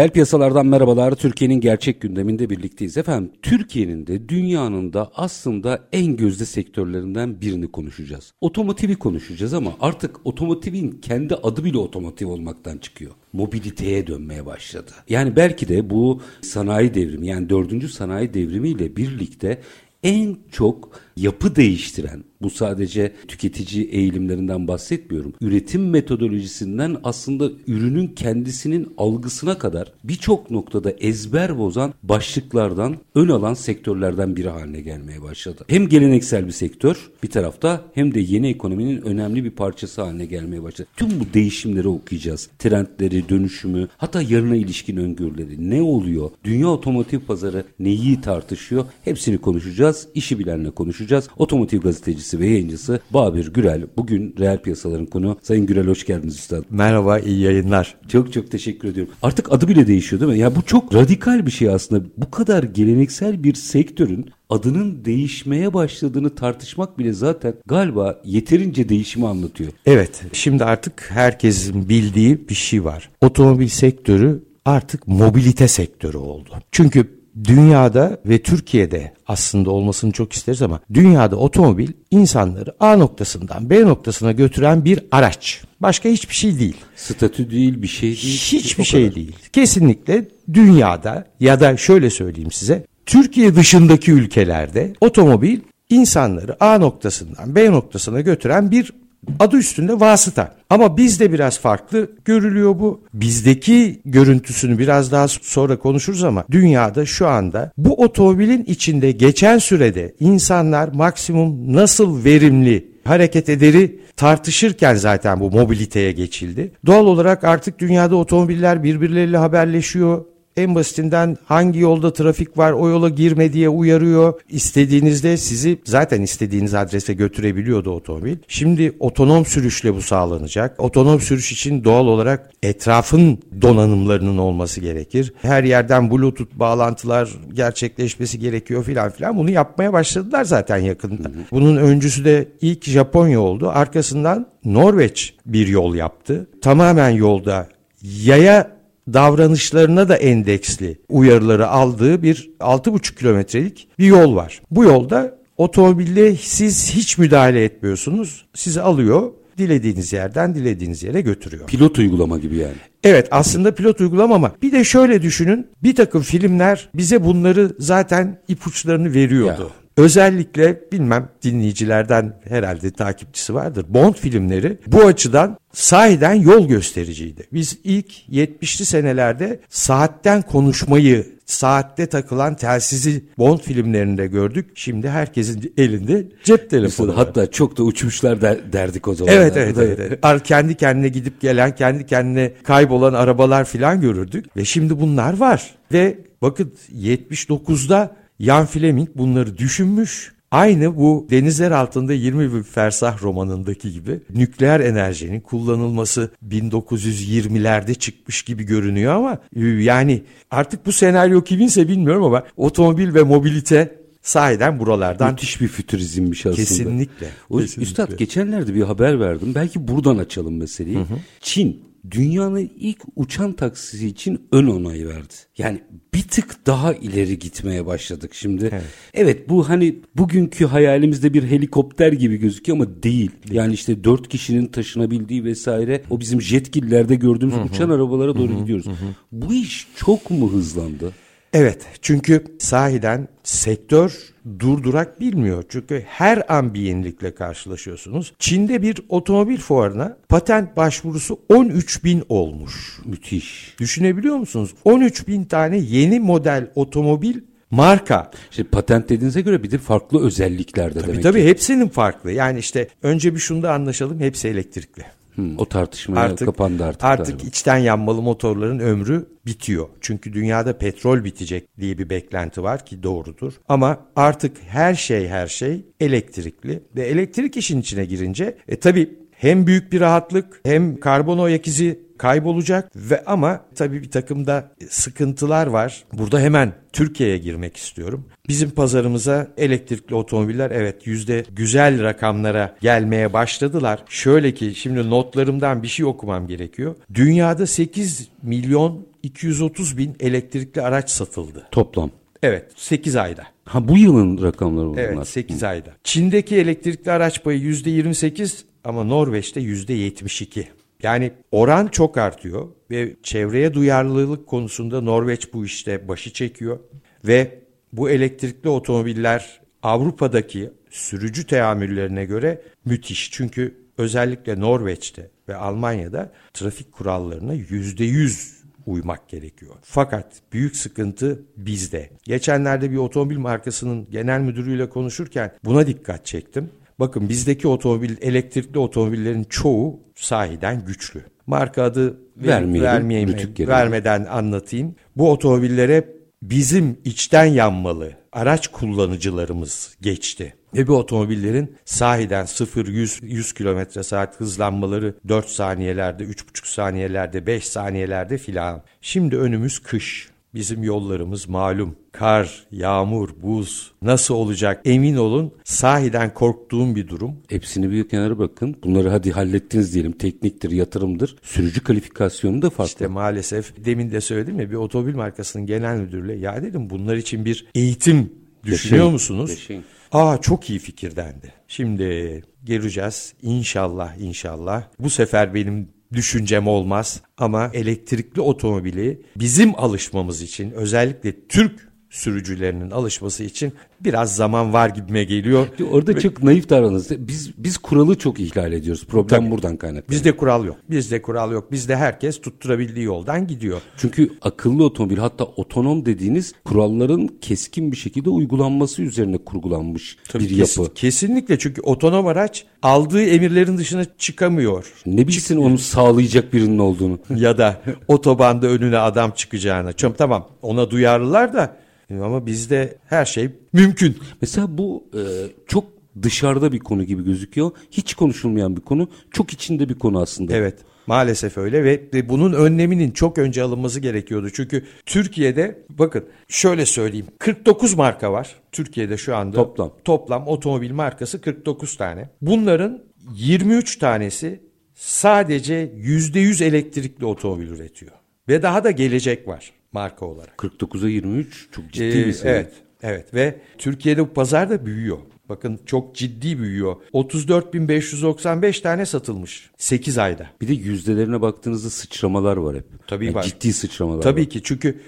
Reel piyasalardan merhabalar. Türkiye'nin gerçek gündeminde birlikteyiz. Efendim Türkiye'nin de dünyanın da aslında en gözde sektörlerinden birini konuşacağız. Otomotivi konuşacağız ama artık otomotivin kendi adı bile otomotiv olmaktan çıkıyor. Mobiliteye dönmeye başladı. Yani belki de bu sanayi devrimi yani dördüncü sanayi devrimiyle birlikte en çok yapı değiştiren, bu sadece tüketici eğilimlerinden bahsetmiyorum. Üretim metodolojisinden aslında ürünün kendisinin algısına kadar birçok noktada ezber bozan başlıklardan ön alan sektörlerden biri haline gelmeye başladı. Hem geleneksel bir sektör bir tarafta hem de yeni ekonominin önemli bir parçası haline gelmeye başladı. Tüm bu değişimleri okuyacağız. Trendleri, dönüşümü, hatta yarına ilişkin öngörüleri ne oluyor? Dünya otomotiv pazarı neyi tartışıyor? Hepsini konuşacağız. İşi bilenle konuşacağız. Otomotiv gazetecisi ve yayıncısı Babir Gürel. Bugün reel piyasaların konu. Sayın Gürel hoş geldiniz üstad. Merhaba, iyi yayınlar. Çok çok teşekkür ediyorum. Artık adı bile değişiyor değil mi? Ya bu çok radikal bir şey aslında. Bu kadar geleneksel bir sektörün adının değişmeye başladığını tartışmak bile zaten galiba yeterince değişimi anlatıyor. Evet, şimdi artık herkesin bildiği bir şey var. Otomobil sektörü artık mobilite sektörü oldu. Çünkü dünyada ve Türkiye'de aslında olmasını çok isteriz ama dünyada otomobil insanları A noktasından B noktasına götüren bir araç. Başka hiçbir şey değil. Statü değil, bir şey değil. Hiçbir şey kadar. değil. Kesinlikle dünyada ya da şöyle söyleyeyim size Türkiye dışındaki ülkelerde otomobil insanları A noktasından B noktasına götüren bir adı üstünde vasıta. Ama bizde biraz farklı görülüyor bu. Bizdeki görüntüsünü biraz daha sonra konuşuruz ama dünyada şu anda bu otomobilin içinde geçen sürede insanlar maksimum nasıl verimli hareket ederi tartışırken zaten bu mobiliteye geçildi. Doğal olarak artık dünyada otomobiller birbirleriyle haberleşiyor. En basitinden hangi yolda trafik var o yola girme diye uyarıyor. İstediğinizde sizi zaten istediğiniz adrese götürebiliyordu otomobil. Şimdi otonom sürüşle bu sağlanacak. Otonom sürüş için doğal olarak etrafın donanımlarının olması gerekir. Her yerden bluetooth bağlantılar gerçekleşmesi gerekiyor filan filan. Bunu yapmaya başladılar zaten yakında. Bunun öncüsü de ilk Japonya oldu. Arkasından Norveç bir yol yaptı. Tamamen yolda yaya davranışlarına da endeksli uyarıları aldığı bir 6,5 kilometrelik bir yol var. Bu yolda otomobilde siz hiç müdahale etmiyorsunuz. Sizi alıyor dilediğiniz yerden dilediğiniz yere götürüyor. Pilot uygulama gibi yani. Evet aslında pilot uygulama ama bir de şöyle düşünün bir takım filmler bize bunları zaten ipuçlarını veriyordu. Ya. Özellikle bilmem dinleyicilerden herhalde takipçisi vardır. Bond filmleri bu açıdan sahiden yol göstericiydi. Biz ilk 70'li senelerde saatten konuşmayı, saatte takılan telsizi Bond filmlerinde gördük. Şimdi herkesin elinde cep telefonu. Hatta çok da uçmuşlar der, derdik o zaman. Evet evet, evet evet. Kendi kendine gidip gelen, kendi kendine kaybolan arabalar filan görürdük. Ve şimdi bunlar var. Ve bakın 79'da Jan Fleming bunları düşünmüş. Aynı bu denizler altında 20 bin fersah romanındaki gibi nükleer enerjinin kullanılması 1920'lerde çıkmış gibi görünüyor ama e, yani artık bu senaryo kiminse bilmiyorum ama otomobil ve mobilite sahiden buralardan. Müthiş bir fütürizmmiş aslında. Kesinlikle. O, kesinlikle. Üstad geçenlerde bir haber verdim. Belki buradan açalım meseleyi. Hı hı. Çin dünyanın ilk uçan taksisi için ön onayı verdi. Yani bir tık daha ileri gitmeye başladık şimdi. Evet. evet bu hani bugünkü hayalimizde bir helikopter gibi gözüküyor ama değil. değil. Yani işte dört kişinin taşınabildiği vesaire o bizim jetgillerde gördüğümüz Hı-hı. uçan arabalara doğru Hı-hı. gidiyoruz. Hı-hı. Bu iş çok mu hızlandı? Evet çünkü sahiden sektör durdurak bilmiyor. Çünkü her an bir yenilikle karşılaşıyorsunuz. Çin'de bir otomobil fuarına patent başvurusu 13 bin olmuş. Müthiş. Düşünebiliyor musunuz? 13 bin tane yeni model otomobil marka. İşte patent dediğinize göre bir de farklı özelliklerde Tabii demek tabii ki. hepsinin farklı. Yani işte önce bir şunu da anlaşalım hepsi elektrikli. Hmm, o tartışmaya kapandı artık. Artık galiba. içten yanmalı motorların ömrü bitiyor. Çünkü dünyada petrol bitecek diye bir beklenti var ki doğrudur. Ama artık her şey her şey elektrikli ve elektrik işin içine girince e tabii hem büyük bir rahatlık hem karbon ayak izi kaybolacak ve ama tabii bir takım da sıkıntılar var. Burada hemen Türkiye'ye girmek istiyorum. Bizim pazarımıza elektrikli otomobiller evet yüzde güzel rakamlara gelmeye başladılar. Şöyle ki şimdi notlarımdan bir şey okumam gerekiyor. Dünyada 8 milyon 230 bin elektrikli araç satıldı. Toplam. Evet 8 ayda. Ha bu yılın rakamları bunlar. Evet 8 ayda. Çin'deki elektrikli araç payı %28 ama Norveç'te %72. Yani oran çok artıyor ve çevreye duyarlılık konusunda Norveç bu işte başı çekiyor ve bu elektrikli otomobiller Avrupa'daki sürücü teamüllerine göre müthiş. Çünkü özellikle Norveç'te ve Almanya'da trafik kurallarına %100 uymak gerekiyor. Fakat büyük sıkıntı bizde. Geçenlerde bir otomobil markasının genel müdürüyle konuşurken buna dikkat çektim. Bakın bizdeki otomobil, elektrikli otomobillerin çoğu sahiden güçlü. Marka adı Vermeyelim, vermeyeyim, vermeden anlatayım. Bu otomobillere bizim içten yanmalı araç kullanıcılarımız geçti. Ve bu otomobillerin sahiden 0-100 100 kilometre saat hızlanmaları 4 saniyelerde, 3,5 saniyelerde, 5 saniyelerde filan. Şimdi önümüz kış. Bizim yollarımız malum. Kar, yağmur, buz nasıl olacak emin olun sahiden korktuğum bir durum. Hepsini bir kenara bakın. Bunları hadi hallettiniz diyelim. Tekniktir, yatırımdır. Sürücü kalifikasyonu da farklı. İşte maalesef demin de söyledim ya bir otomobil markasının genel müdürüyle ya dedim bunlar için bir eğitim düşünüyor Yaşayın, musunuz? yaşayın. Aa çok iyi fikir dendi. Şimdi göreceğiz inşallah inşallah. Bu sefer benim düşüncem olmaz ama elektrikli otomobili bizim alışmamız için özellikle Türk sürücülerinin alışması için biraz zaman var gibime geliyor. Orada çok naif davranırız. Biz biz kuralı çok ihlal ediyoruz. Problem Tabii. buradan kaynaklanıyor. Bizde kural yok. Bizde kural yok. Bizde herkes tutturabildiği yoldan gidiyor. Çünkü akıllı otomobil hatta otonom dediğiniz kuralların keskin bir şekilde uygulanması üzerine kurgulanmış bir Kes- yapı. Kesinlikle çünkü otonom araç aldığı emirlerin dışına çıkamıyor. Ne bilsin onu sağlayacak birinin olduğunu. ya da otobanda önüne adam çıkacağını. Çünkü tamam ona duyarlılar da ama bizde her şey mümkün. Mesela bu e, çok dışarıda bir konu gibi gözüküyor. Hiç konuşulmayan bir konu. Çok içinde bir konu aslında. Evet maalesef öyle ve, ve bunun önleminin çok önce alınması gerekiyordu. Çünkü Türkiye'de bakın şöyle söyleyeyim 49 marka var Türkiye'de şu anda. Toplam. Toplam otomobil markası 49 tane. Bunların 23 tanesi sadece %100 elektrikli otomobil üretiyor. Ve daha da gelecek var marka olarak. 49'a 23 çok ciddi Ee, bir sayı. Evet, evet ve Türkiye'de bu pazar da büyüyor. Bakın çok ciddi büyüyor. 34.595 tane satılmış 8 ayda. Bir de yüzdelerine baktığınızda sıçramalar var hep. Tabii Yani var. Ciddi sıçramalar Tabii var. ki çünkü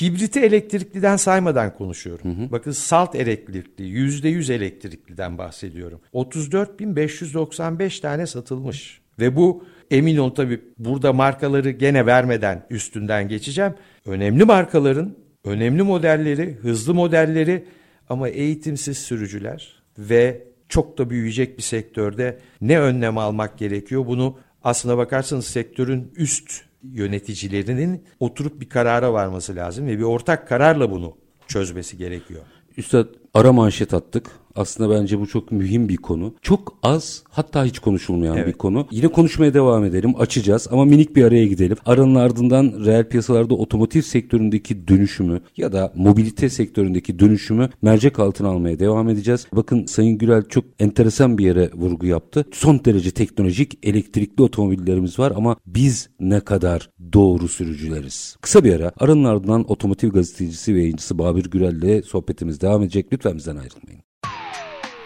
hibriti elektrikliden saymadan konuşuyorum. Bakın salt elektrikli, %100 elektrikliden bahsediyorum. 34.595 tane satılmış. Ve bu emin ol tabii burada markaları gene vermeden üstünden geçeceğim. Önemli markaların, önemli modelleri, hızlı modelleri ama eğitimsiz sürücüler ve çok da büyüyecek bir sektörde ne önlem almak gerekiyor? Bunu aslına bakarsanız sektörün üst yöneticilerinin oturup bir karara varması lazım ve bir ortak kararla bunu çözmesi gerekiyor. Üstad ara manşet attık. Aslında bence bu çok mühim bir konu. Çok az hatta hiç konuşulmayan Evet. bir konu. Yine konuşmaya devam edelim. Açacağız ama minik bir araya gidelim. Aranın ardından reel piyasalarda otomotiv sektöründeki dönüşümü ya da mobilite sektöründeki dönüşümü mercek altına almaya devam edeceğiz. Bakın Sayın Gürel çok enteresan bir yere vurgu yaptı. Son derece teknolojik elektrikli otomobillerimiz var ama biz ne kadar doğru sürücüleriz. Kısa bir ara aranın ardından otomotiv gazetecisi ve yayıncısı Babür Gürel ile sohbetimiz devam edecek. Lütfen bizden ayrılmayın.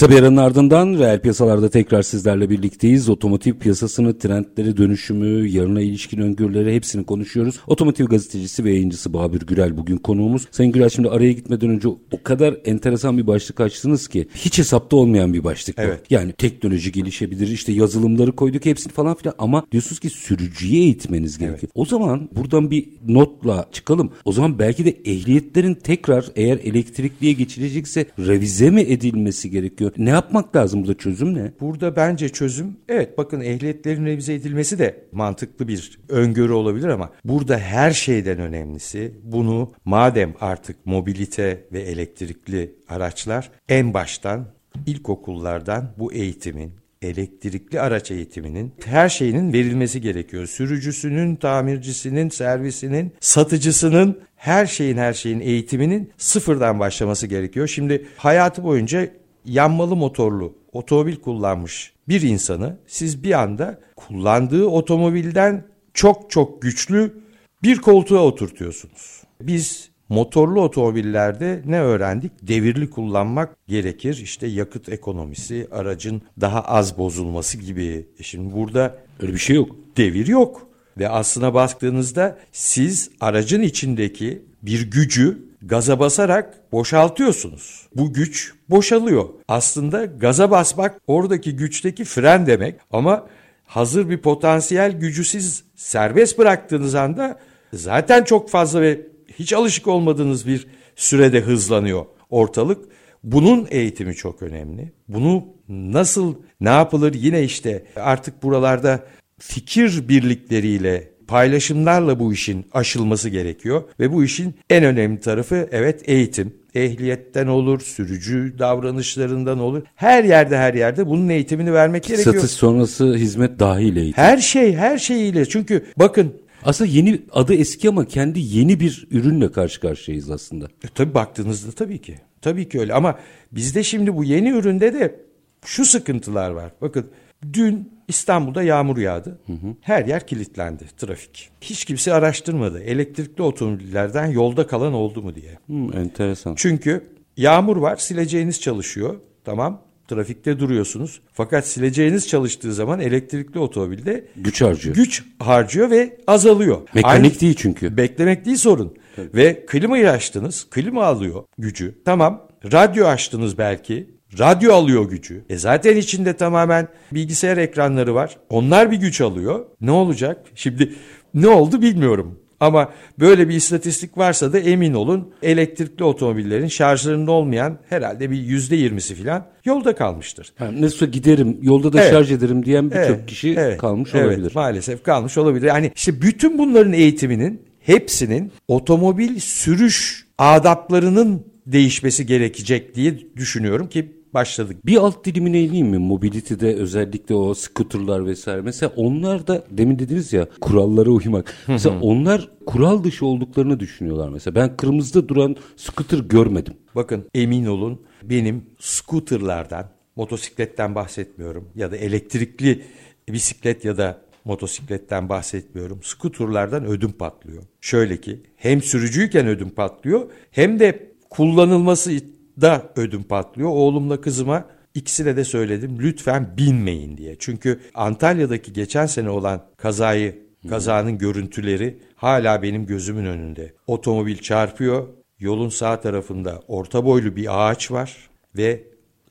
Kısa bir aranın ardından reel piyasalarda tekrar sizlerle birlikteyiz. Otomotiv piyasasını, trendleri, dönüşümü, yarına ilişkin öngörüleri hepsini konuşuyoruz. Otomotiv gazetecisi ve yayıncısı Babür Gürel bugün konuğumuz. Sayın Gürel şimdi araya gitmeden önce o kadar enteresan bir başlık açtınız ki hiç hesapta olmayan bir başlık. Evet. Yani teknoloji gelişebilir işte yazılımları koyduk hepsini falan filan ama diyorsunuz ki sürücüye eğitmeniz gerekiyor. O zaman buradan bir notla çıkalım. O zaman belki de ehliyetlerin tekrar eğer elektrikliye geçilecekse revize mi edilmesi gerekiyor? Ne yapmak lazım burada çözüm ne? Burada bence çözüm evet bakın ehliyetlerin revize edilmesi de mantıklı bir öngörü olabilir ama burada her şeyden önemlisi bunu madem artık mobilite ve elektrikli araçlar en baştan ilkokullardan bu eğitimin elektrikli araç eğitiminin her şeyinin verilmesi gerekiyor. Sürücüsünün, tamircisinin, servisinin, satıcısının her şeyin her şeyin eğitiminin sıfırdan başlaması gerekiyor. Şimdi hayatı boyunca yanmalı motorlu otomobil kullanmış bir insanı siz bir anda kullandığı otomobilden çok çok güçlü bir koltuğa oturtuyorsunuz. Biz motorlu otomobillerde ne öğrendik? Devirli kullanmak gerekir. İşte yakıt ekonomisi, aracın daha az bozulması gibi. E şimdi burada Öyle bir şey yok. devir yok. Ve aslına baktığınızda siz aracın içindeki bir gücü gaza basarak boşaltıyorsunuz. Bu güç boşalıyor. Aslında gaza basmak oradaki güçteki fren demek ama hazır bir potansiyel gücü siz serbest bıraktığınız anda zaten çok fazla ve hiç alışık olmadığınız bir sürede hızlanıyor ortalık. Bunun eğitimi çok önemli. Bunu nasıl ne yapılır yine işte artık buralarda fikir birlikleriyle paylaşımlarla bu işin aşılması gerekiyor ve bu işin en önemli tarafı evet eğitim. Ehliyetten olur, sürücü davranışlarından olur. Her yerde her yerde bunun eğitimini vermek gerekiyor. Satış sonrası hizmet dahil eğitim. Her şey her şeyiyle çünkü bakın Aslında yeni adı eski ama kendi yeni bir ürünle karşı karşıyayız aslında. E, tabii baktığınızda tabii ki. Tabii ki öyle ama bizde şimdi bu yeni üründe de şu sıkıntılar var. Bakın dün İstanbul'da yağmur yağdı. Her yer kilitlendi trafik. Hiç kimse araştırmadı elektrikli otomobillerden yolda kalan oldu mu diye. Hmm, enteresan. Çünkü yağmur var sileceğiniz çalışıyor tamam trafikte duruyorsunuz. Fakat sileceğiniz çalıştığı zaman elektrikli otomobilde Güç harcıyor. güç harcıyor ve azalıyor. Mekanik Aynı- değil çünkü. Beklemek değil sorun. Ve klimayı açtınız. Klima alıyor gücü. Tamam. Radyo açtınız belki. Radyo alıyor gücü. E zaten içinde tamamen bilgisayar ekranları var. Onlar bir güç alıyor. Ne olacak? Şimdi ne oldu bilmiyorum. Ama böyle bir istatistik varsa da emin olun elektrikli otomobillerin şarjlarında olmayan herhalde bir yüzde yirmisi falan yolda kalmıştır. Yani nasılsa giderim yolda da Evet. şarj ederim diyen birçok Evet, kişi evet, kalmış evet, olabilir. Maalesef kalmış olabilir. Yani işte bütün bunların eğitiminin hepsinin otomobil sürüş adaplarının değişmesi gerekecek diye düşünüyorum ki başladık. Bir alt dilimine ineyim mi? Mobility'de özellikle o scooterlar vesaire. Mesela onlar da demin dediniz ya kurallara uymak. Mesela onlar kural dışı olduklarını düşünüyorlar mesela. Ben kırmızıda duran scooter görmedim. Bakın emin olun benim scooterlardan, motosikletten bahsetmiyorum ya da elektrikli bisiklet ya da motosikletten bahsetmiyorum. Scooterlardan ödüm patlıyor. Şöyle ki hem sürücüyken ödüm patlıyor hem de kullanılması da ödüm patlıyor. Oğlumla kızıma ikisine de söyledim lütfen binmeyin diye. Çünkü Antalya'daki geçen sene olan kazayı kazanın görüntüleri hala benim gözümün önünde. Otomobil çarpıyor. Yolun sağ tarafında orta boylu bir ağaç var ve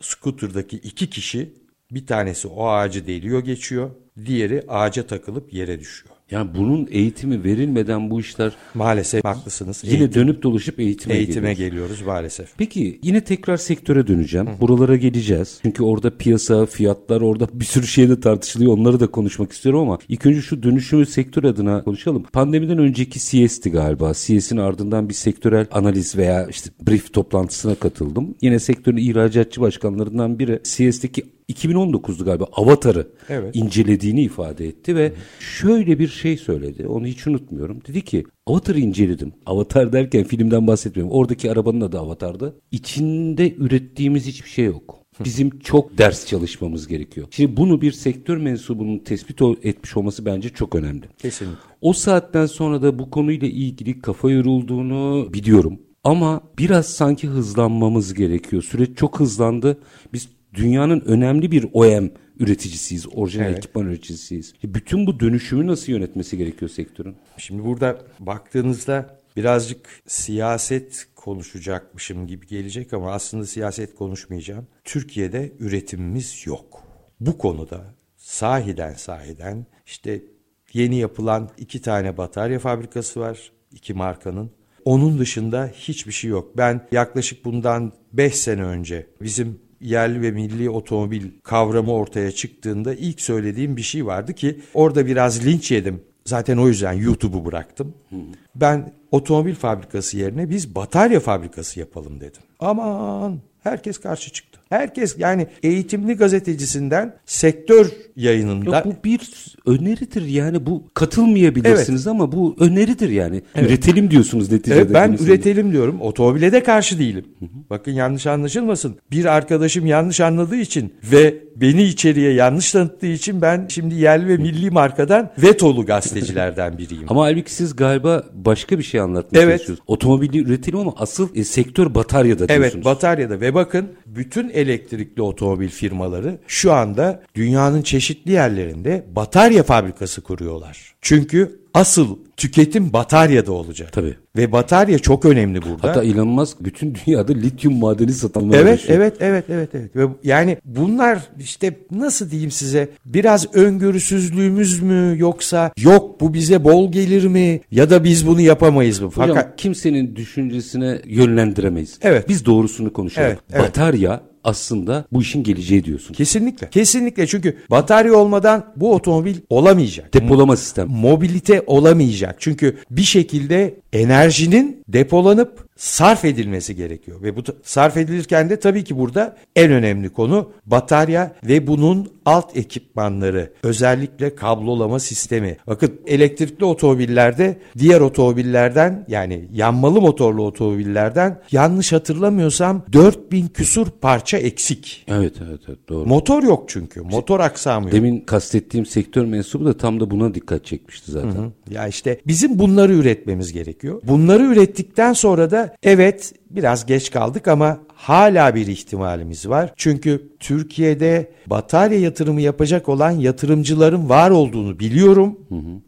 scooter'daki iki kişi bir tanesi o ağacı deliyor geçiyor. Diğeri ağaca takılıp yere düşüyor. Yani bunun eğitimi verilmeden bu işler Maalesef haklısınız. yine Eğitim- dönüp dolaşıp eğitime, eğitime geliyor. geliyoruz maalesef. Peki yine tekrar sektöre döneceğim. Buralara geleceğiz. Çünkü orada piyasa, fiyatlar orada bir sürü şey de tartışılıyor. Onları da konuşmak istiyorum ama ilk önce şu dönüşümü sektör adına konuşalım. Pandemiden önceki CS'ti galiba. CS'in ardından bir sektörel analiz veya işte brief toplantısına katıldım. Yine sektörün ihracatçı başkanlarından biri CS'teki 2019'du galiba Avatar'ı Evet. incelediğini ifade etti ve şöyle bir şey söyledi. Onu hiç unutmuyorum. Dedi ki Avatar'ı inceledim. Avatar derken filmden bahsetmiyorum. Oradaki arabanın adı Avatar'dı. İçinde ürettiğimiz hiçbir şey yok. bizim çok ders çalışmamız gerekiyor. Şimdi bunu bir sektör mensubunun tespit etmiş olması bence çok önemli. Kesinlikle. O saatten sonra da bu konuyla ilgili kafa yorulduğunu biliyorum. Ama biraz sanki hızlanmamız gerekiyor. Süreç çok hızlandı. Biz dünyanın önemli bir OEM üreticisiyiz, orijinal Evet. ekipman üreticisiyiz. E, Bütün bu dönüşümü nasıl yönetmesi gerekiyor sektörün? Şimdi burada baktığınızda birazcık siyaset konuşacakmışım gibi gelecek ama aslında siyaset konuşmayacağım. Türkiye'de üretimimiz yok. Bu konuda sahiden sahiden işte yeni yapılan iki tane batarya fabrikası var. iki markanın. Onun dışında hiçbir şey yok. Ben yaklaşık bundan 5 sene önce bizim yerli ve milli otomobil kavramı ortaya çıktığında ilk söylediğim bir şey vardı ki orada biraz linç yedim. Zaten o yüzden YouTube'u bıraktım. Ben otomobil fabrikası yerine biz batarya fabrikası yapalım dedim. Aman herkes karşı çıktı. Herkes yani eğitimli gazetecisinden sektör yayınında Yok bu bir öneridir yani bu katılmayabilirsiniz ama bu öneridir yani. Üretelim diyorsunuz neticede. Evet, ben üretelim diyorum. Otomobile de karşı değilim. Bakın yanlış anlaşılmasın. Bir arkadaşım yanlış anladığı için ve beni içeriye yanlış tanıttığı için ben şimdi yerli ve milli markadan vetolu gazetecilerden biriyim. Ama halbuki siz galiba başka bir şey anlatmaya Evet. çalışıyorsunuz. Otomobili üretelim ama asıl e, sektör bataryada Evet diyorsunuz. bataryada ve bakın bütün elektrikli otomobil firmaları şu anda dünyanın çeşitli yerlerinde batarya fabrikası kuruyorlar. Çünkü asıl tüketim bataryada olacak. Tabii. Ve batarya çok önemli burada. Hatta Elon Musk bütün dünyada lityum madeni satanlara Evet, evet, evet, evet, evet. Ve yani bunlar işte nasıl diyeyim size biraz öngörüsüzlüğümüz mü yoksa yok bu bize bol gelir mi ya da biz bunu yapamayız mı? Hocam Fakat kimsenin düşüncesine yönlendiremeyiz. Evet. Biz doğrusunu konuşalım. Evet, evet. Batarya aslında bu işin geleceği diyorsun. kesinlikle, kesinlikle çünkü batarya olmadan bu otomobil olamayacak. Depolama sistem. mobilite olamayacak. Çünkü bir şekilde enerjinin depolanıp sarf edilmesi gerekiyor. Ve bu sarf edilirken de tabii ki burada en önemli konu batarya ve bunun alt ekipmanları. Özellikle kablolama sistemi. Bakın elektrikli otomobillerde diğer otomobillerden yani yanmalı motorlu otomobillerden yanlış hatırlamıyorsam 4000 küsur parça eksik. Evet evet evet doğru. Motor yok çünkü. Motor aksamı yok. Demin kastettiğim sektör mensubu da tam da buna dikkat çekmişti zaten. Ya işte bizim bunları üretmemiz gerekiyor. Bunları ürettikten sonra da evet biraz geç kaldık ama hala bir ihtimalimiz var. Çünkü Türkiye'de batarya yatırımı yapacak olan yatırımcıların var olduğunu biliyorum.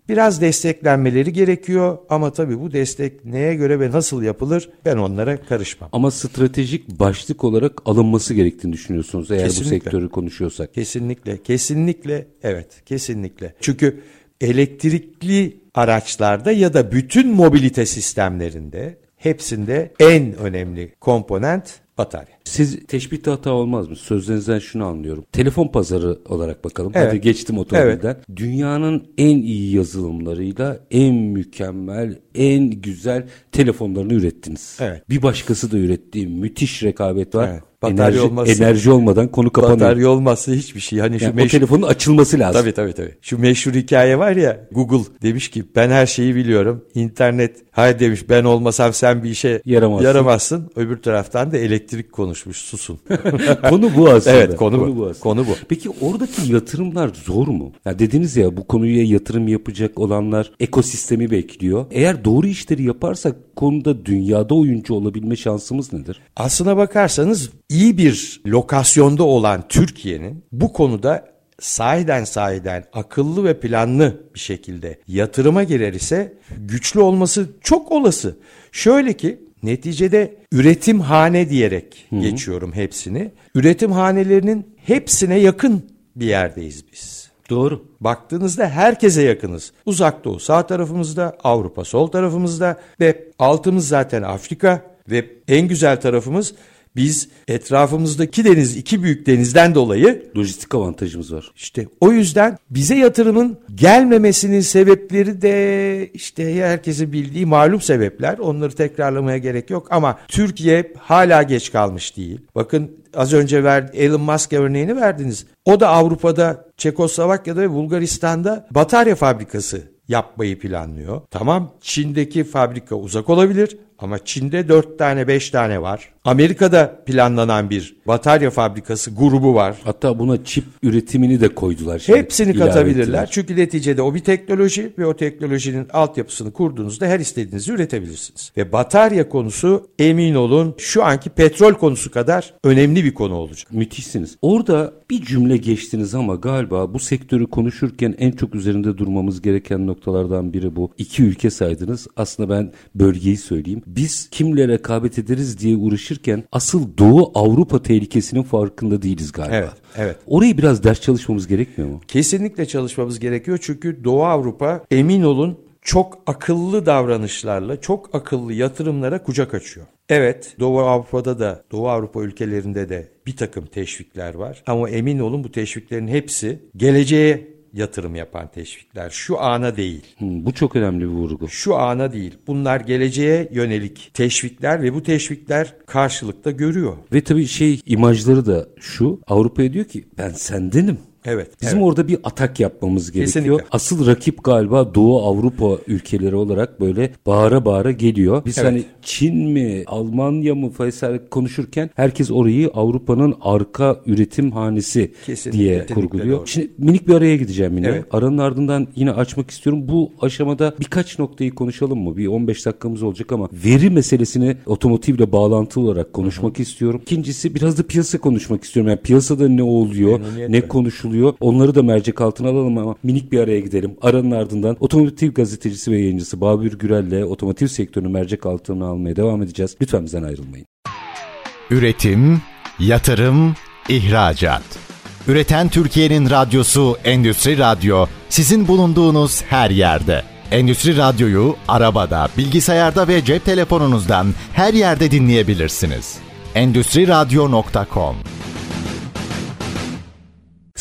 Biraz desteklenmeleri gerekiyor ama tabii bu destek neye göre ve nasıl yapılır ben onlara karışmam. Ama stratejik başlık olarak alınması gerektiğini düşünüyorsunuz eğer Kesinlikle. bu sektörü konuşuyorsak. Kesinlikle, kesinlikle, evet, kesinlikle. Çünkü elektrikli araçlarda ya da bütün mobilite sistemlerinde hepsinde en önemli komponent batarya. Siz teşbihte hata olmaz mı? Sözlerinizden şunu anlıyorum. Telefon pazarı olarak bakalım. Evet. Hadi geçtim otomobilden. Dünyanın en iyi yazılımlarıyla en mükemmel, en güzel telefonlarını ürettiniz. Evet. Bir başkası da ürettiği müthiş rekabet var. Evet. Batarya enerji, olmazsa- enerji olmadan konu kapanıyor. Batarya olmazsa hiçbir şey. Hani şu Yani o meşhur... telefonun açılması lazım. Tabii tabii tabii. Şu meşhur hikaye var ya Google demiş ki ben her şeyi biliyorum. İnternet hay demiş ben olmasam sen bir işe Yaramazsın. yaramazsın. Öbür taraftan da elektrik konuşmuş susun. konu bu aslında. Evet, konu bu. aslında. Konu bu. Peki oradaki yatırımlar zor mu? Ya dediniz ya bu konuya yatırım yapacak olanlar ekosistemi bekliyor. Eğer doğru işleri yaparsak konuda dünyada oyuncu olabilme şansımız nedir? Aslına bakarsanız iyi bir lokasyonda olan Türkiye'nin bu konuda sahiden sahiden akıllı ve planlı bir şekilde yatırıma girer ise güçlü olması çok olası. Şöyle ki neticede üretim hane diyerek geçiyorum hepsini. Üretim hanelerinin hepsine yakın bir yerdeyiz biz. Doğru. Baktığınızda herkese yakınız. Uzak Doğu sağ tarafımızda, Avrupa sol tarafımızda ve altımız zaten Afrika ve en güzel tarafımız biz etrafımızdaki deniz, iki büyük denizden dolayı Lojistik avantajımız var. işte o yüzden bize yatırımın gelmemesinin sebepleri de işte herkesin bildiği malum sebepler. Onları tekrarlamaya gerek yok ama Türkiye hala geç kalmış değil. Bakın az önce ver, Elon Musk örneğini verdiniz. O da Avrupa'da, Çekoslovakya'da ve Bulgaristan'da batarya fabrikası yapmayı planlıyor. Tamam Çin'deki fabrika uzak olabilir Ama Çin'de 4 tane 5 tane var. Amerika'da planlanan bir batarya fabrikası grubu var. Hatta buna çip üretimini de koydular. Şimdi. Hepsini katabilirler. ettiler. Çünkü neticede o bir teknoloji ve o teknolojinin altyapısını kurduğunuzda her istediğinizi üretebilirsiniz. Ve batarya konusu emin olun şu anki petrol konusu kadar önemli bir konu olacak. Müthişsiniz. Orada bir cümle geçtiniz ama galiba bu sektörü konuşurken en çok üzerinde durmamız gereken noktalardan biri bu. İki ülke saydınız. Aslında ben bölgeyi söyleyeyim. Biz kimle rekabet ederiz diye uğraşırken asıl Doğu Avrupa tehlikesinin farkında değiliz galiba. Evet, evet. Orayı biraz ders çalışmamız gerekmiyor mu? Kesinlikle çalışmamız gerekiyor çünkü Doğu Avrupa emin olun çok akıllı davranışlarla, çok akıllı yatırımlara kucak açıyor. Evet, Doğu Avrupa'da da, Doğu Avrupa ülkelerinde de bir takım teşvikler var. Ama emin olun bu teşviklerin hepsi geleceğe yatırım yapan teşvikler. Şu ana değil. Hmm, bu çok önemli bir vurgu. Şu ana değil. Bunlar geleceğe yönelik teşvikler ve bu teşvikler karşılıkta görüyor. Ve tabii şey imajları da şu. Avrupa'ya diyor ki ben sendenim. Evet. Bizim evet. orada bir atak yapmamız gerekiyor. Kesinlikle. Asıl rakip galiba Doğu Avrupa ülkeleri olarak böyle bağıra bağıra geliyor. Biz Evet. hani Çin mi, Almanya mı vesaire konuşurken herkes orayı Avrupa'nın arka üretim hanesi Kesinlikle, diye kurguluyor. doğru. Şimdi minik bir araya gideceğim yine. Evet. Aranın ardından yine açmak istiyorum. Bu aşamada birkaç noktayı konuşalım mı? Bir 15 dakikamız olacak ama veri meselesini otomotivle bağlantılı olarak konuşmak istiyorum. İkincisi biraz da piyasa konuşmak istiyorum. Yani piyasada ne oluyor, ne konuşuluyor. Onları da mercek altına alalım ama minik bir araya gidelim. Aranın ardından otomotiv gazetecisi ve yayıncısı Babür Gürel'le otomotiv sektörünü mercek altına almaya devam edeceğiz. Lütfen bizden ayrılmayın. Üretim, yatırım, ihracat. Üreten Türkiye'nin radyosu Endüstri Radyo sizin bulunduğunuz her yerde. Endüstri Radyo'yu arabada, bilgisayarda ve cep telefonunuzdan her yerde dinleyebilirsiniz. Endüstri Radyo.com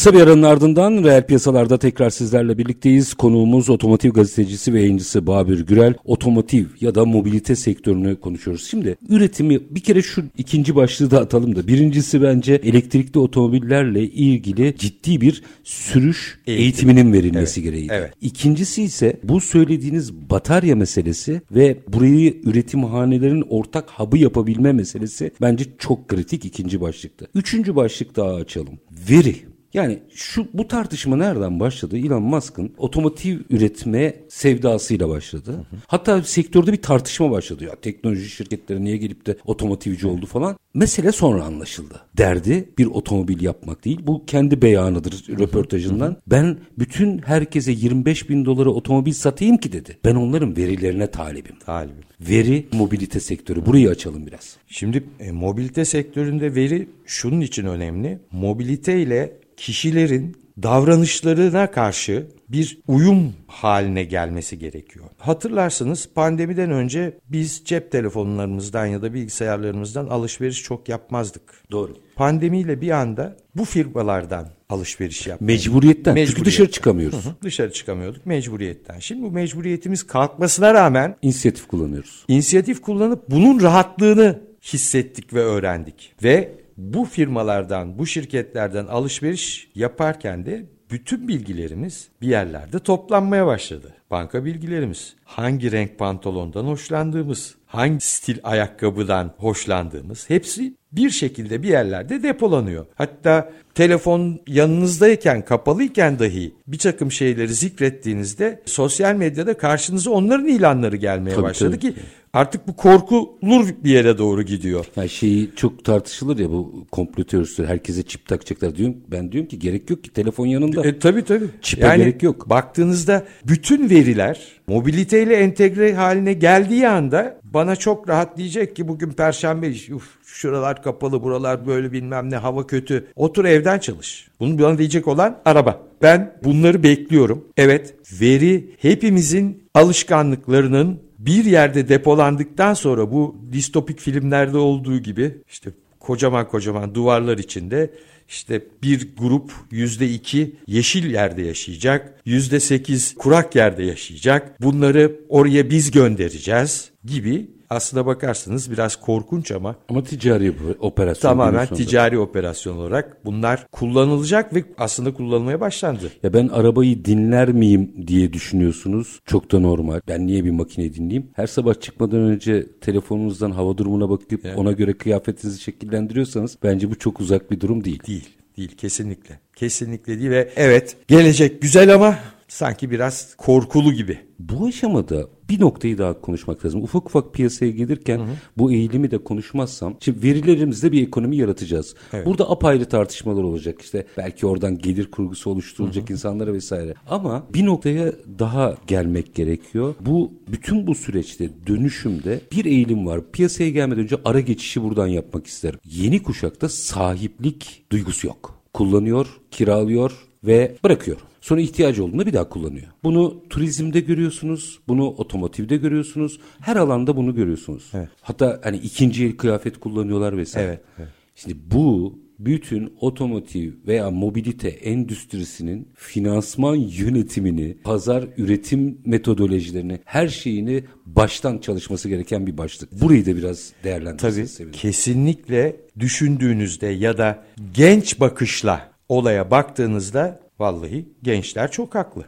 Kısa bir aranın ardından reel piyasalarda tekrar sizlerle birlikteyiz. Konuğumuz otomotiv gazetecisi ve yayıncısı Babür Gürel. Otomotiv ya da mobilite sektörünü konuşuyoruz. Şimdi üretimi bir kere şu ikinci başlığı da atalım da. Birincisi bence elektrikli otomobillerle ilgili ciddi bir sürüş Eğitim. eğitiminin verilmesi Evet, gereği. evet. İkincisi ise bu söylediğiniz batarya meselesi ve burayı üretimhanelerin ortak hub'ı yapabilme meselesi bence çok kritik ikinci başlıkta. Üçüncü başlık daha açalım. Veri. Yani şu bu tartışma nereden başladı? Elon Musk'ın otomotiv üretme sevdasıyla başladı. Hatta sektörde bir tartışma başladı. Ya teknoloji şirketleri niye gelip de otomotivci oldu falan. Mesele sonra anlaşıldı. Derdi bir otomobil yapmak değil. Bu kendi beyanıdır röportajından. Ben bütün herkese 25 bin dolara otomobil satayım ki dedi. Ben onların verilerine talibim. Talibim. Veri mobilite sektörü. Burayı açalım biraz. Şimdi e, mobilite sektöründe veri şunun için önemli. Mobilite ile kişilerin davranışlarına karşı bir uyum haline gelmesi gerekiyor. Hatırlarsınız pandemiden önce biz cep telefonlarımızdan ya da bilgisayarlarımızdan alışveriş çok yapmazdık. Doğru. Pandemiyle bir anda bu firmalardan alışveriş yaptık. Mecburiyetten. Çünkü Mecburiyetten. dışarı çıkamıyoruz. Dışarı çıkamıyorduk mecburiyetten. Şimdi bu mecburiyetimiz kalkmasına rağmen İnisiyatif kullanıyoruz. inisiyatif kullanıp bunun rahatlığını hissettik ve öğrendik. Ve bu firmalardan, bu şirketlerden alışveriş yaparken de bütün bilgilerimiz bir yerlerde toplanmaya başladı. Banka bilgilerimiz, hangi renk pantolondan hoşlandığımız, hangi stil ayakkabıdan hoşlandığımız hepsi bir şekilde bir yerlerde depolanıyor. Hatta telefon yanınızdayken, kapalıyken dahi bir takım şeyleri zikrettiğinizde sosyal medyada karşınıza onların ilanları gelmeye Tabii, başladı tabii. ki artık bu korkulur bir yere doğru gidiyor. Yani şeyi çok tartışılır ya bu komplo teorisi herkese çip takacaklar diyorum. Ben diyorum ki gerek yok ki telefon yanında. E, tabii tabii. Çipe gerek yok. Baktığınızda bütün veriler mobiliteyle entegre haline geldiği anda bana çok rahat diyecek ki bugün perşembe iş. Uf, şuralar kapalı buralar böyle bilmem ne hava kötü. Otur evden çalış. Bunu bana diyecek olan araba. Ben bunları bekliyorum. Evet veri hepimizin alışkanlıklarının bir yerde depolandıktan sonra bu distopik filmlerde olduğu gibi işte kocaman kocaman duvarlar içinde işte bir grup yüzde iki yeşil yerde yaşayacak, yüzde sekiz kurak yerde yaşayacak. Bunları oraya biz göndereceğiz gibi aslına bakarsanız biraz korkunç ama Ama ticari operasyon. tamamen ticari operasyon olarak bunlar kullanılacak ve aslında kullanılmaya başlandı. Ya ben arabayı dinler miyim diye düşünüyorsunuz. Çok da normal. Ben niye bir makine dinleyeyim? Her sabah çıkmadan önce telefonunuzdan hava durumuna bakıp ona göre kıyafetinizi şekillendiriyorsanız bence bu çok uzak bir durum değil. Değil, değil kesinlikle. Kesinlikle değil ve evet gelecek güzel ama sanki biraz korkulu gibi. Bu aşamada bir noktayı daha konuşmak lazım. Ufak ufak piyasaya gelirken bu eğilimi de konuşmazsam, şimdi verilerimizde bir ekonomi yaratacağız. Burada apayrı tartışmalar olacak. İşte belki oradan gelir kurgusu oluşturulacak insanlara vesaire. Ama bir noktaya daha gelmek gerekiyor. Bu bütün bu süreçte dönüşümde bir eğilim var. Piyasaya gelmeden önce ara geçişi buradan yapmak isterim. Yeni kuşakta sahiplik duygusu yok. Kullanıyor, kiralıyor ve bırakıyor. Sonra ihtiyacı olduğunda bir daha kullanıyor. Bunu turizmde görüyorsunuz, bunu otomotivde görüyorsunuz. Her alanda bunu görüyorsunuz. Hatta hani ikinci el kıyafet kullanıyorlar vesaire. Evet, evet. Şimdi bu bütün otomotiv veya mobilite endüstrisinin finansman yönetimini, pazar üretim metodolojilerini, her şeyini baştan çalışması gereken bir başlık. Burayı da biraz Tabii değerlendirmenizi sevinirim. kesinlikle düşündüğünüzde ya da genç bakışla olaya baktığınızda vallahi gençler çok haklı.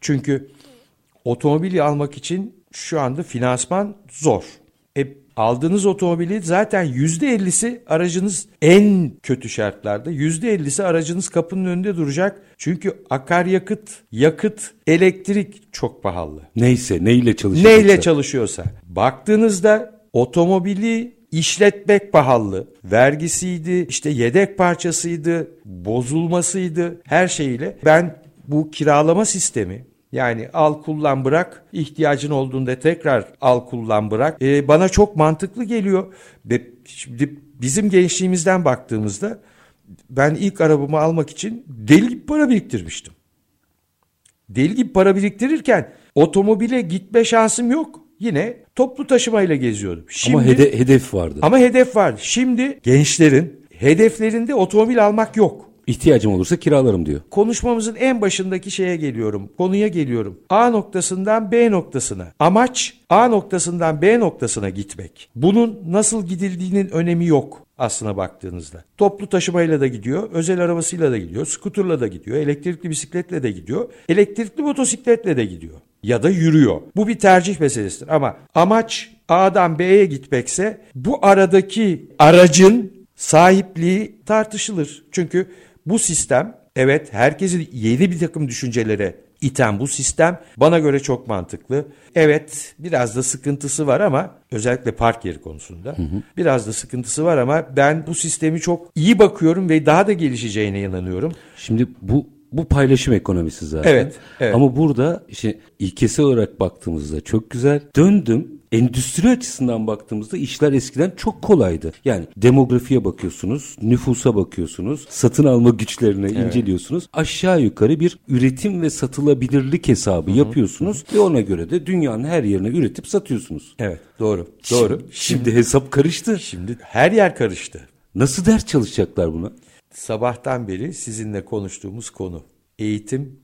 Çünkü otomobili almak için şu anda finansman zor. E, aldığınız otomobili zaten yüzde ellisi aracınız en kötü şartlarda yüzde ellisi aracınız kapının önünde duracak. Çünkü akaryakıt, yakıt, elektrik çok pahalı. Neyse neyle çalışacaksa. Neyle çalışıyorsa. Baktığınızda otomobili işletmek pahalı. Vergisiydi, işte yedek parçasıydı, bozulmasıydı, her şeyle. Ben bu kiralama sistemi yani al kullan bırak ihtiyacın olduğunda tekrar al kullan bırak e, bana çok mantıklı geliyor. Ve şimdi bizim gençliğimizden baktığımızda ben ilk arabamı almak için deli gibi para biriktirmiştim. Deli gibi para biriktirirken otomobile gitme şansım yok. Yine toplu taşımayla geziyordum. Şimdi, Ama hede- hedef vardı. ama hedef var. Şimdi gençlerin hedeflerinde otomobil almak yok. İhtiyacım olursa kiralarım diyor. Konuşmamızın en başındaki şeye geliyorum. Konuya geliyorum. A noktasından B noktasına. Amaç A noktasından B noktasına gitmek. Bunun nasıl gidildiğinin önemi yok aslına baktığınızda. Toplu taşımayla da gidiyor, özel arabasıyla da gidiyor, skuterla da gidiyor, elektrikli bisikletle de gidiyor, elektrikli motosikletle de gidiyor. Ya da yürüyor. Bu bir tercih meselesidir ama amaç A'dan B'ye gitmekse bu aradaki aracın sahipliği tartışılır. Çünkü bu sistem evet herkesi yeni bir takım düşüncelere iten bu sistem bana göre çok mantıklı. Evet biraz da sıkıntısı var ama özellikle park yeri konusunda biraz da sıkıntısı var ama ben bu sistemi çok iyi bakıyorum ve daha da gelişeceğine inanıyorum. Şimdi bu bu paylaşım ekonomisi zaten. Evet, evet. Ama burada işte ilkesel olarak baktığımızda çok güzel. Döndüm endüstri açısından baktığımızda işler eskiden çok kolaydı. Yani demografiye bakıyorsunuz, nüfusa bakıyorsunuz, satın alma güçlerini inceliyorsunuz. Aşağı yukarı bir üretim ve satılabilirlik hesabı yapıyorsunuz ve ona göre de dünyanın her yerine üretip satıyorsunuz. Evet doğru doğru. Şimdi hesap karıştı. Şimdi her yer karıştı. Nasıl ders çalışacaklar buna? Sabahtan beri sizinle konuştuğumuz konu eğitim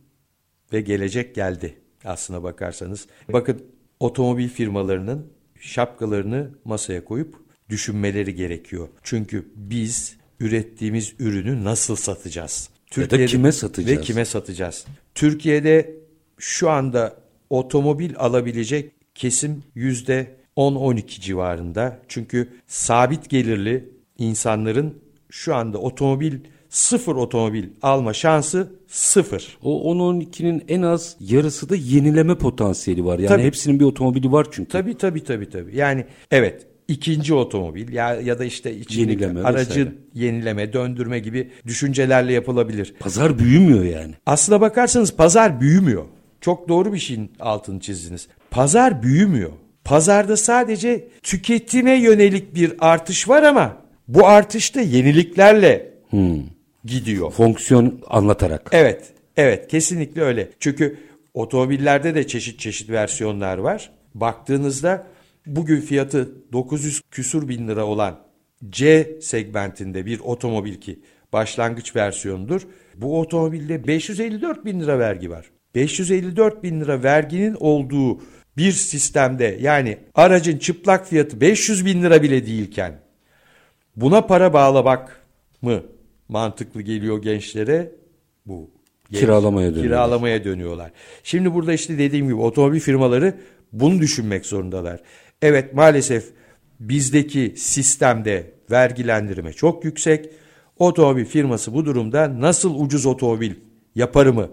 ve gelecek geldi aslına bakarsanız. Bakın otomobil firmalarının şapkalarını masaya koyup düşünmeleri gerekiyor. Çünkü biz ürettiğimiz ürünü nasıl satacağız? Ya da kime satacağız? Ve kime satacağız? Türkiye'de şu anda otomobil alabilecek kesim yüzde 10-12 civarında. Çünkü sabit gelirli insanların şu anda otomobil sıfır otomobil alma şansı sıfır. O 10-12'nin en az yarısı da yenileme potansiyeli var. Yani Tabii. hepsinin bir otomobili var çünkü. Tabii tabii tabii tabii. Yani evet ikinci otomobil ya ya da işte Yenileme aracı vesaire. yenileme, döndürme gibi düşüncelerle yapılabilir. Pazar büyümüyor yani. Aslına bakarsanız pazar büyümüyor. Çok doğru bir şeyin altını çizdiniz. Pazar büyümüyor. Pazarda sadece tüketime yönelik bir artış var ama bu artış da yeniliklerle gidiyor. Fonksiyon anlatarak. Evet, evet kesinlikle öyle. Çünkü otomobillerde de çeşit çeşit versiyonlar var. Baktığınızda bugün fiyatı 900 küsur bin lira olan C segmentinde bir otomobil ki başlangıç versiyonudur. Bu otomobilde 554 bin lira vergi var. 554 bin lira verginin olduğu bir sistemde yani aracın çıplak fiyatı 500 bin lira bile değilken buna para bağlamak mı mantıklı geliyor gençlere? Bu genç, Kiralamaya dönüyorlar. Kiralamaya dönüyorlar. Şimdi burada işte dediğim gibi otomobil firmaları bunu düşünmek zorundalar. Evet maalesef bizdeki sistemde vergilendirme çok yüksek. Otomobil firması bu durumda nasıl ucuz otomobil yaparımı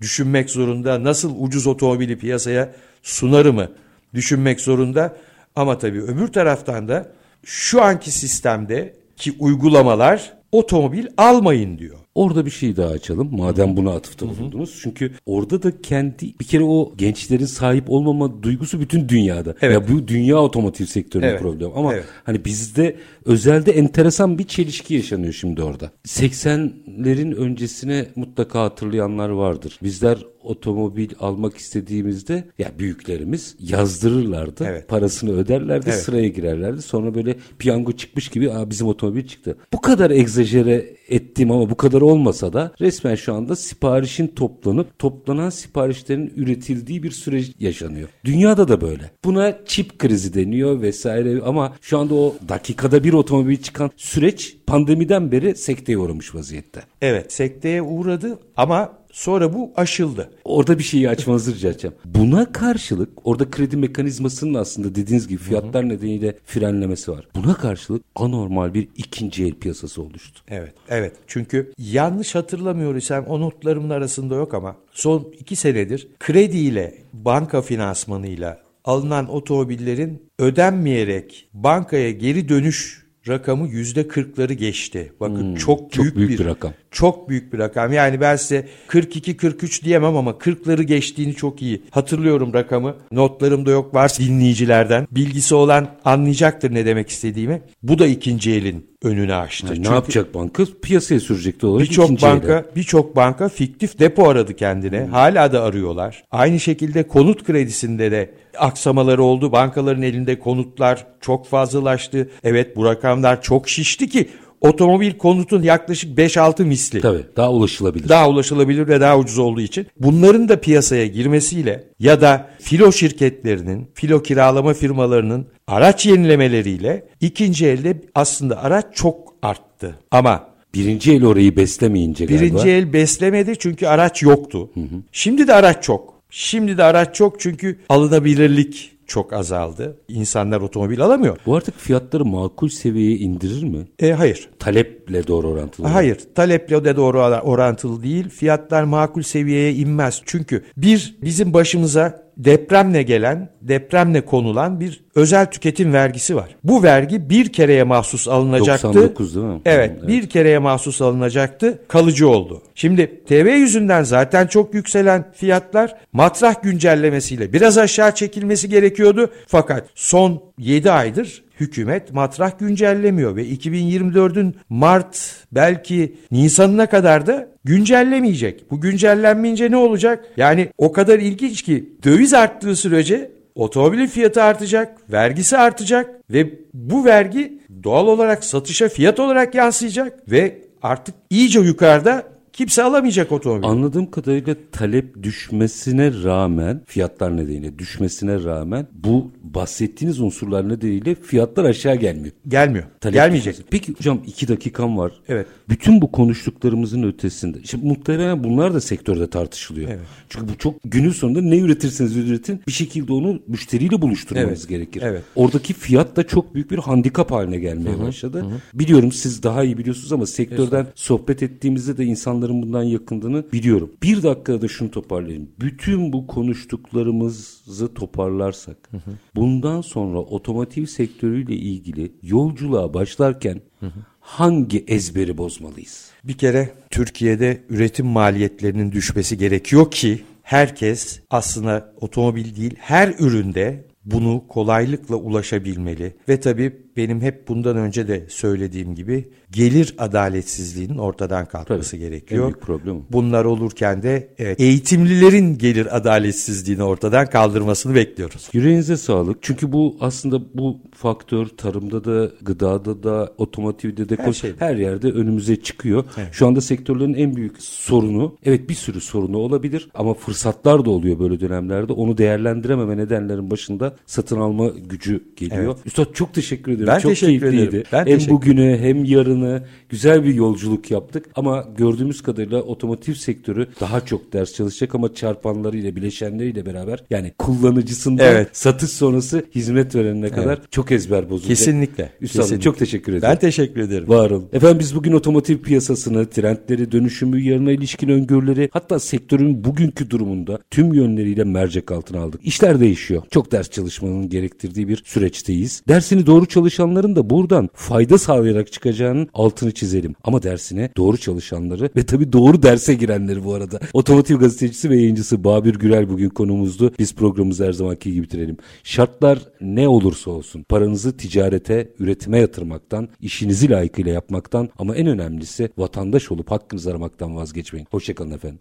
düşünmek zorunda, nasıl ucuz otomobili piyasaya sunarımı düşünmek zorunda. Ama tabii öbür taraftan da şu anki sistemde ki uygulamalar otomobil almayın diyor. Orada bir şey daha açalım. Madem buna atıfta bulundunuz. Çünkü orada da kendi bir kere o gençlerin sahip olmama duygusu bütün dünyada. Evet. Ya bu dünya otomotiv sektörünün Evet. problemi. Ama Evet. hani bizde özelde enteresan bir çelişki yaşanıyor şimdi orada. 80'lerin öncesine mutlaka hatırlayanlar vardır. Bizler otomobil almak istediğimizde ya büyüklerimiz yazdırırlardı. Evet. Parasını öderlerdi, Evet. sıraya girerlerdi. Sonra böyle piyango çıkmış gibi Aa, bizim otomobil çıktı. Bu kadar egzajere ettiğim ama bu kadar olmasa da resmen şu anda siparişin toplanıp toplanan siparişlerin üretildiği bir süreç yaşanıyor. Dünyada da böyle. Buna çip krizi deniyor vesaire ama şu anda o dakikada bir otomobil çıkan süreç pandemiden beri sekteye uğramış vaziyette. Evet sekteye uğradı ama sonra bu aşıldı. Orada bir şeyi açmanızı rica edeceğim. Buna karşılık orada kredi mekanizmasının aslında dediğiniz gibi fiyatlar nedeniyle frenlemesi var. Buna karşılık anormal bir ikinci el piyasası oluştu. Evet, evet. Çünkü yanlış hatırlamıyorsam o notlarımın arasında yok ama son iki senedir krediyle, banka finansmanıyla alınan otomobillerin ödenmeyerek bankaya geri dönüş rakamı yüzde kırkları geçti. Bakın çok Hmm, çok büyük, büyük bir rakam. Çok büyük bir rakam. Yani ben size 42-43 diyemem ama 40'ları geçtiğini çok iyi hatırlıyorum rakamı. Notlarımda yok varsa dinleyicilerden. Bilgisi olan anlayacaktır ne demek istediğimi. Bu da ikinci elin önünü açtı. Yani Çünkü ne yapacak banka? Piyasaya sürecek olarak Birçok banka birçok banka fiktif depo aradı kendine. Hala da arıyorlar. Aynı şekilde konut kredisinde de aksamaları oldu. Bankaların elinde konutlar çok fazlalaştı. Evet bu rakamlar çok şişti ki otomobil konutun yaklaşık 5-6 misli. Tabii daha ulaşılabilir. Daha ulaşılabilir ve daha ucuz olduğu için bunların da piyasaya girmesiyle ya da filo şirketlerinin, filo kiralama firmalarının araç yenilemeleriyle ikinci elde aslında araç çok arttı. Ama Birinci el orayı beslemeyince galiba. Birinci el beslemedi çünkü araç yoktu. Şimdi de araç çok. Şimdi de araç çok çünkü alınabilirlik çok azaldı. İnsanlar otomobil alamıyor. Bu artık fiyatları makul seviyeye indirir mi? E, hayır. Taleple doğru orantılı. Hayır. Taleple de doğru orantılı değil. Fiyatlar makul seviyeye inmez. Çünkü bir bizim başımıza depremle gelen, depremle konulan bir özel tüketim vergisi var. Bu vergi bir kereye mahsus alınacaktı. 99 değil mi? Evet, Evet. bir kereye mahsus alınacaktı. Kalıcı oldu. Şimdi TV yüzünden zaten çok yükselen fiyatlar matrah güncellemesiyle biraz aşağı çekilmesi gerekiyordu. Fakat son 7 aydır hükümet matrah güncellemiyor ve 2024'ün Mart belki Nisan'ına kadar da güncellemeyecek. Bu güncellenmeyince ne olacak? Yani o kadar ilginç ki döviz arttığı sürece otomobilin fiyatı artacak, vergisi artacak ve bu vergi doğal olarak satışa fiyat olarak yansıyacak ve artık iyice yukarıda kimse alamayacak otomobil. Anladığım kadarıyla talep düşmesine rağmen fiyatlar nedeniyle düşmesine rağmen bu bahsettiğiniz unsurlar nedeniyle fiyatlar aşağı gelmiyor. Gelmiyor. Talep Gelmeyecek. düşmesi. Peki hocam iki dakikam var. Evet. Bütün bu konuştuklarımızın ötesinde. Şimdi muhtemelen bunlar da sektörde tartışılıyor. Evet. Çünkü bu çok günün sonunda ne üretirseniz üretin bir şekilde onu müşteriyle buluşturmanız Evet. gerekir. Evet. Oradaki fiyat da çok büyük bir handikap haline gelmeye başladı. Biliyorum siz daha iyi biliyorsunuz ama sektörden sohbet ettiğimizde de insanların bundan yakındığını biliyorum. Bir dakikada da şunu toparlayayım. Bütün bu konuştuklarımızı toparlarsak bundan sonra otomotiv sektörüyle ilgili yolculuğa başlarken hangi ezberi bozmalıyız? Bir kere Türkiye'de üretim maliyetlerinin düşmesi gerekiyor ki herkes aslında otomobil değil her üründe bunu kolaylıkla ulaşabilmeli. Ve tabii benim hep bundan önce de söylediğim gibi gelir adaletsizliğinin ortadan kalkması Tabii, gerekiyor. en büyük problem. Bunlar olurken de evet, eğitimlilerin gelir adaletsizliğini ortadan kaldırmasını bekliyoruz. Yüreğinize sağlık. Çünkü bu aslında bu faktör tarımda da, gıdada da, otomotivde de Her şeyde. her yerde önümüze çıkıyor. Şu anda sektörlerin en büyük sorunu, evet bir sürü sorunu olabilir ama fırsatlar da oluyor böyle dönemlerde. Onu değerlendirememe nedenlerin başında satın alma gücü geliyor. Üstad çok teşekkür ederim. Ben çok teşekkür keyifliydi. ederim. Ben hem bugüne hem yarını güzel bir yolculuk yaptık ama gördüğümüz kadarıyla otomotiv sektörü daha çok ders çalışacak ama çarpanlarıyla, bileşenleriyle beraber yani kullanıcısından Evet. satış sonrası hizmet verenine kadar çok ezber bozulacak. Kesinlikle. Üstadım kesinlikle. çok teşekkür ederim. Ben teşekkür ederim. Var olun. Efendim biz bugün otomotiv piyasasını, trendleri, dönüşümü, yarına ilişkin öngörüleri hatta sektörün bugünkü durumunda tüm yönleriyle mercek altına aldık. İşler değişiyor. Çok ders çalışmanın gerektirdiği bir süreçteyiz. Dersini doğru çalışanların da buradan fayda sağlayarak çıkacağının altını çizelim. Ama dersine doğru çalışanları ve tabii doğru derse girenleri bu arada. Otomotiv gazetecisi ve yayıncısı Babür Gürel bugün konuğumuzdu. Biz programımızı her zamanki gibi bitirelim. Şartlar ne olursa olsun paranızı ticarete, üretime yatırmaktan, işinizi layıkıyla yapmaktan ama en önemlisi vatandaş olup hakkınızı aramaktan vazgeçmeyin. Hoşçakalın efendim.